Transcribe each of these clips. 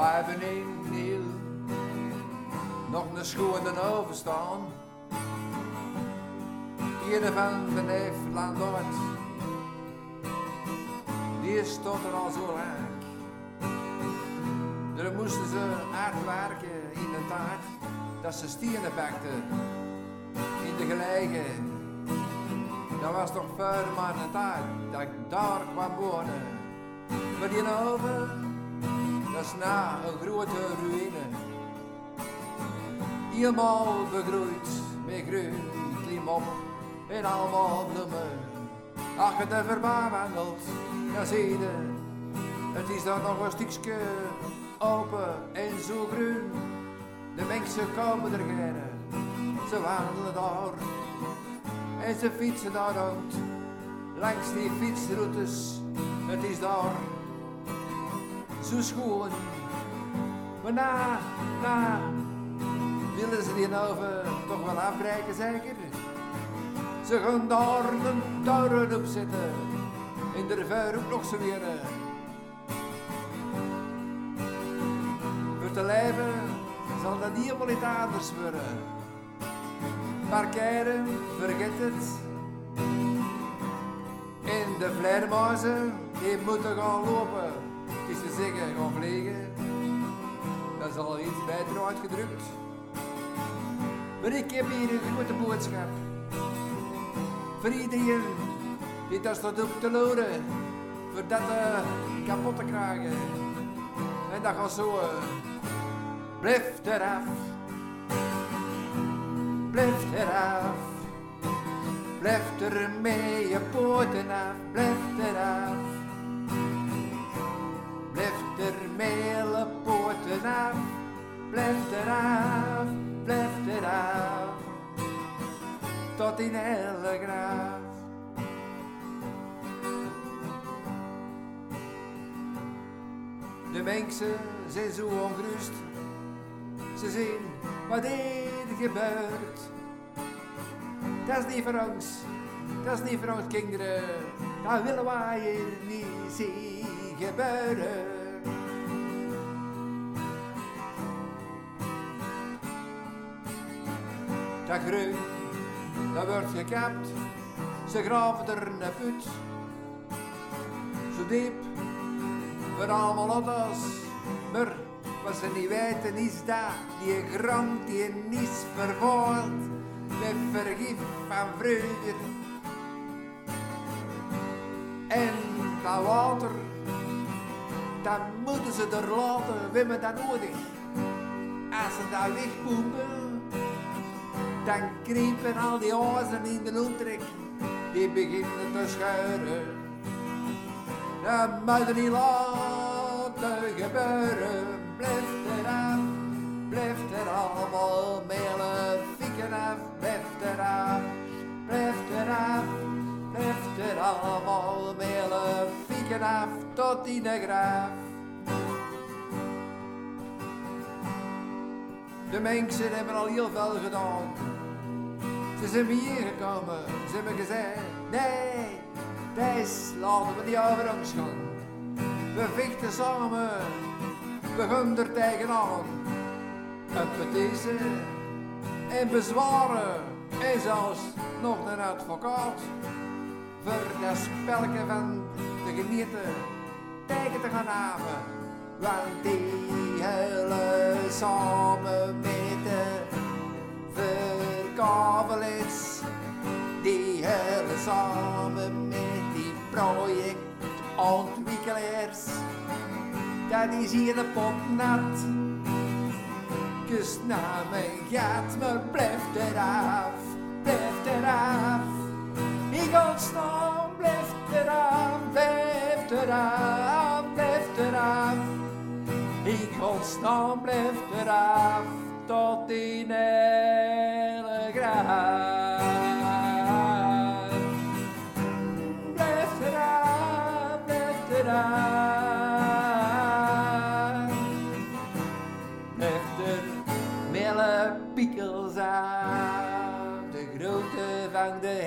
Hebben in Niel nog een schoen en overstaan. Ieder van de neef Landort, die stond er al zo lang. Daar moesten ze hard werken in de taart, dat ze stieren bakten in de gelegen. Dat was toch ver maar een tijd dat ik daar kwam wonen. Maar die oven, na een grote ruïne. Helemaal begroeid met groen klimop en allemaal bloemen. Als je er wandelt, dan zie het is daar nog een stukje open en zo groen. De mensen komen er gerne, ze wandelen daar en ze fietsen daar rond. Langs die fietsroutes, het is daar zo schoon. Maar na, na, willen ze die over toch wel afbreken zeker? Ze gaan daar een toren op zitten, in de vuur ook nog zo weer. Voor te leven zal dat niet helemaal iets anders worden. Parkeren, vergeet het. En de vleermuizen, die moeten gaan lopen. Is te zeggen, gaan vliegen. Dat is al iets beter uitgedrukt. Maar ik heb hier een grote boodschap. Voor iedereen die daar staat op te loren. Voor dat uh, kapot te krijgen. En dat gaat zo. Uh, blijf eraf. Blijf eraf. Blijf er mee je poten af. Blijf eraf. Poten af. Blijf eraf. Blijf eraf. Tot in hele graaf. De mensen zijn zo ongerust. Ze zien wat er gebeurt. Dat is niet voor ons. Dat is niet voor ons kinderen. Dat willen wij hier niet zien gebeuren. Dat groen, dat wordt gekapt. Ze graven er een put. Zo diep voor allemaal auto's. Maar wat ze niet weten is dat die grond die is vervuild met vergif van vroeger. En dat water, dat moeten ze er laten, we hebben dat nodig. Als ze dat wegpoepen, dan kriepen al die ozen in de omtrek, die beginnen te schuiren. Dat moet niet laten gebeuren, blijf eraf, blijf er allemaal melen, fikken af, blijf eraf, blijf eraf, blijf er allemaal melen, fikken af, tot in de graaf. De mensen hebben al heel veel gedaan. Ze zijn hier gekomen, ze hebben gezegd, nee, Thijs, laten we niet over ons gaan. We vechten samen, we gaan er tegenaan. Appetese en bezwaren en zelfs nog een advocaat. Voor dat spelletje van de gemeente tegen te gaan haven. Want die hele samen projectontwikkelaars. Dat is hier de pot nat. Kus naar mijn gat, maar blijf eraf, blijf eraf. Ik ontsnaam, blijf eraf, blijf eraf, blijf eraf. Ik ontsnaam, blijf eraf, tot in hele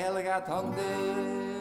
heilige Hand.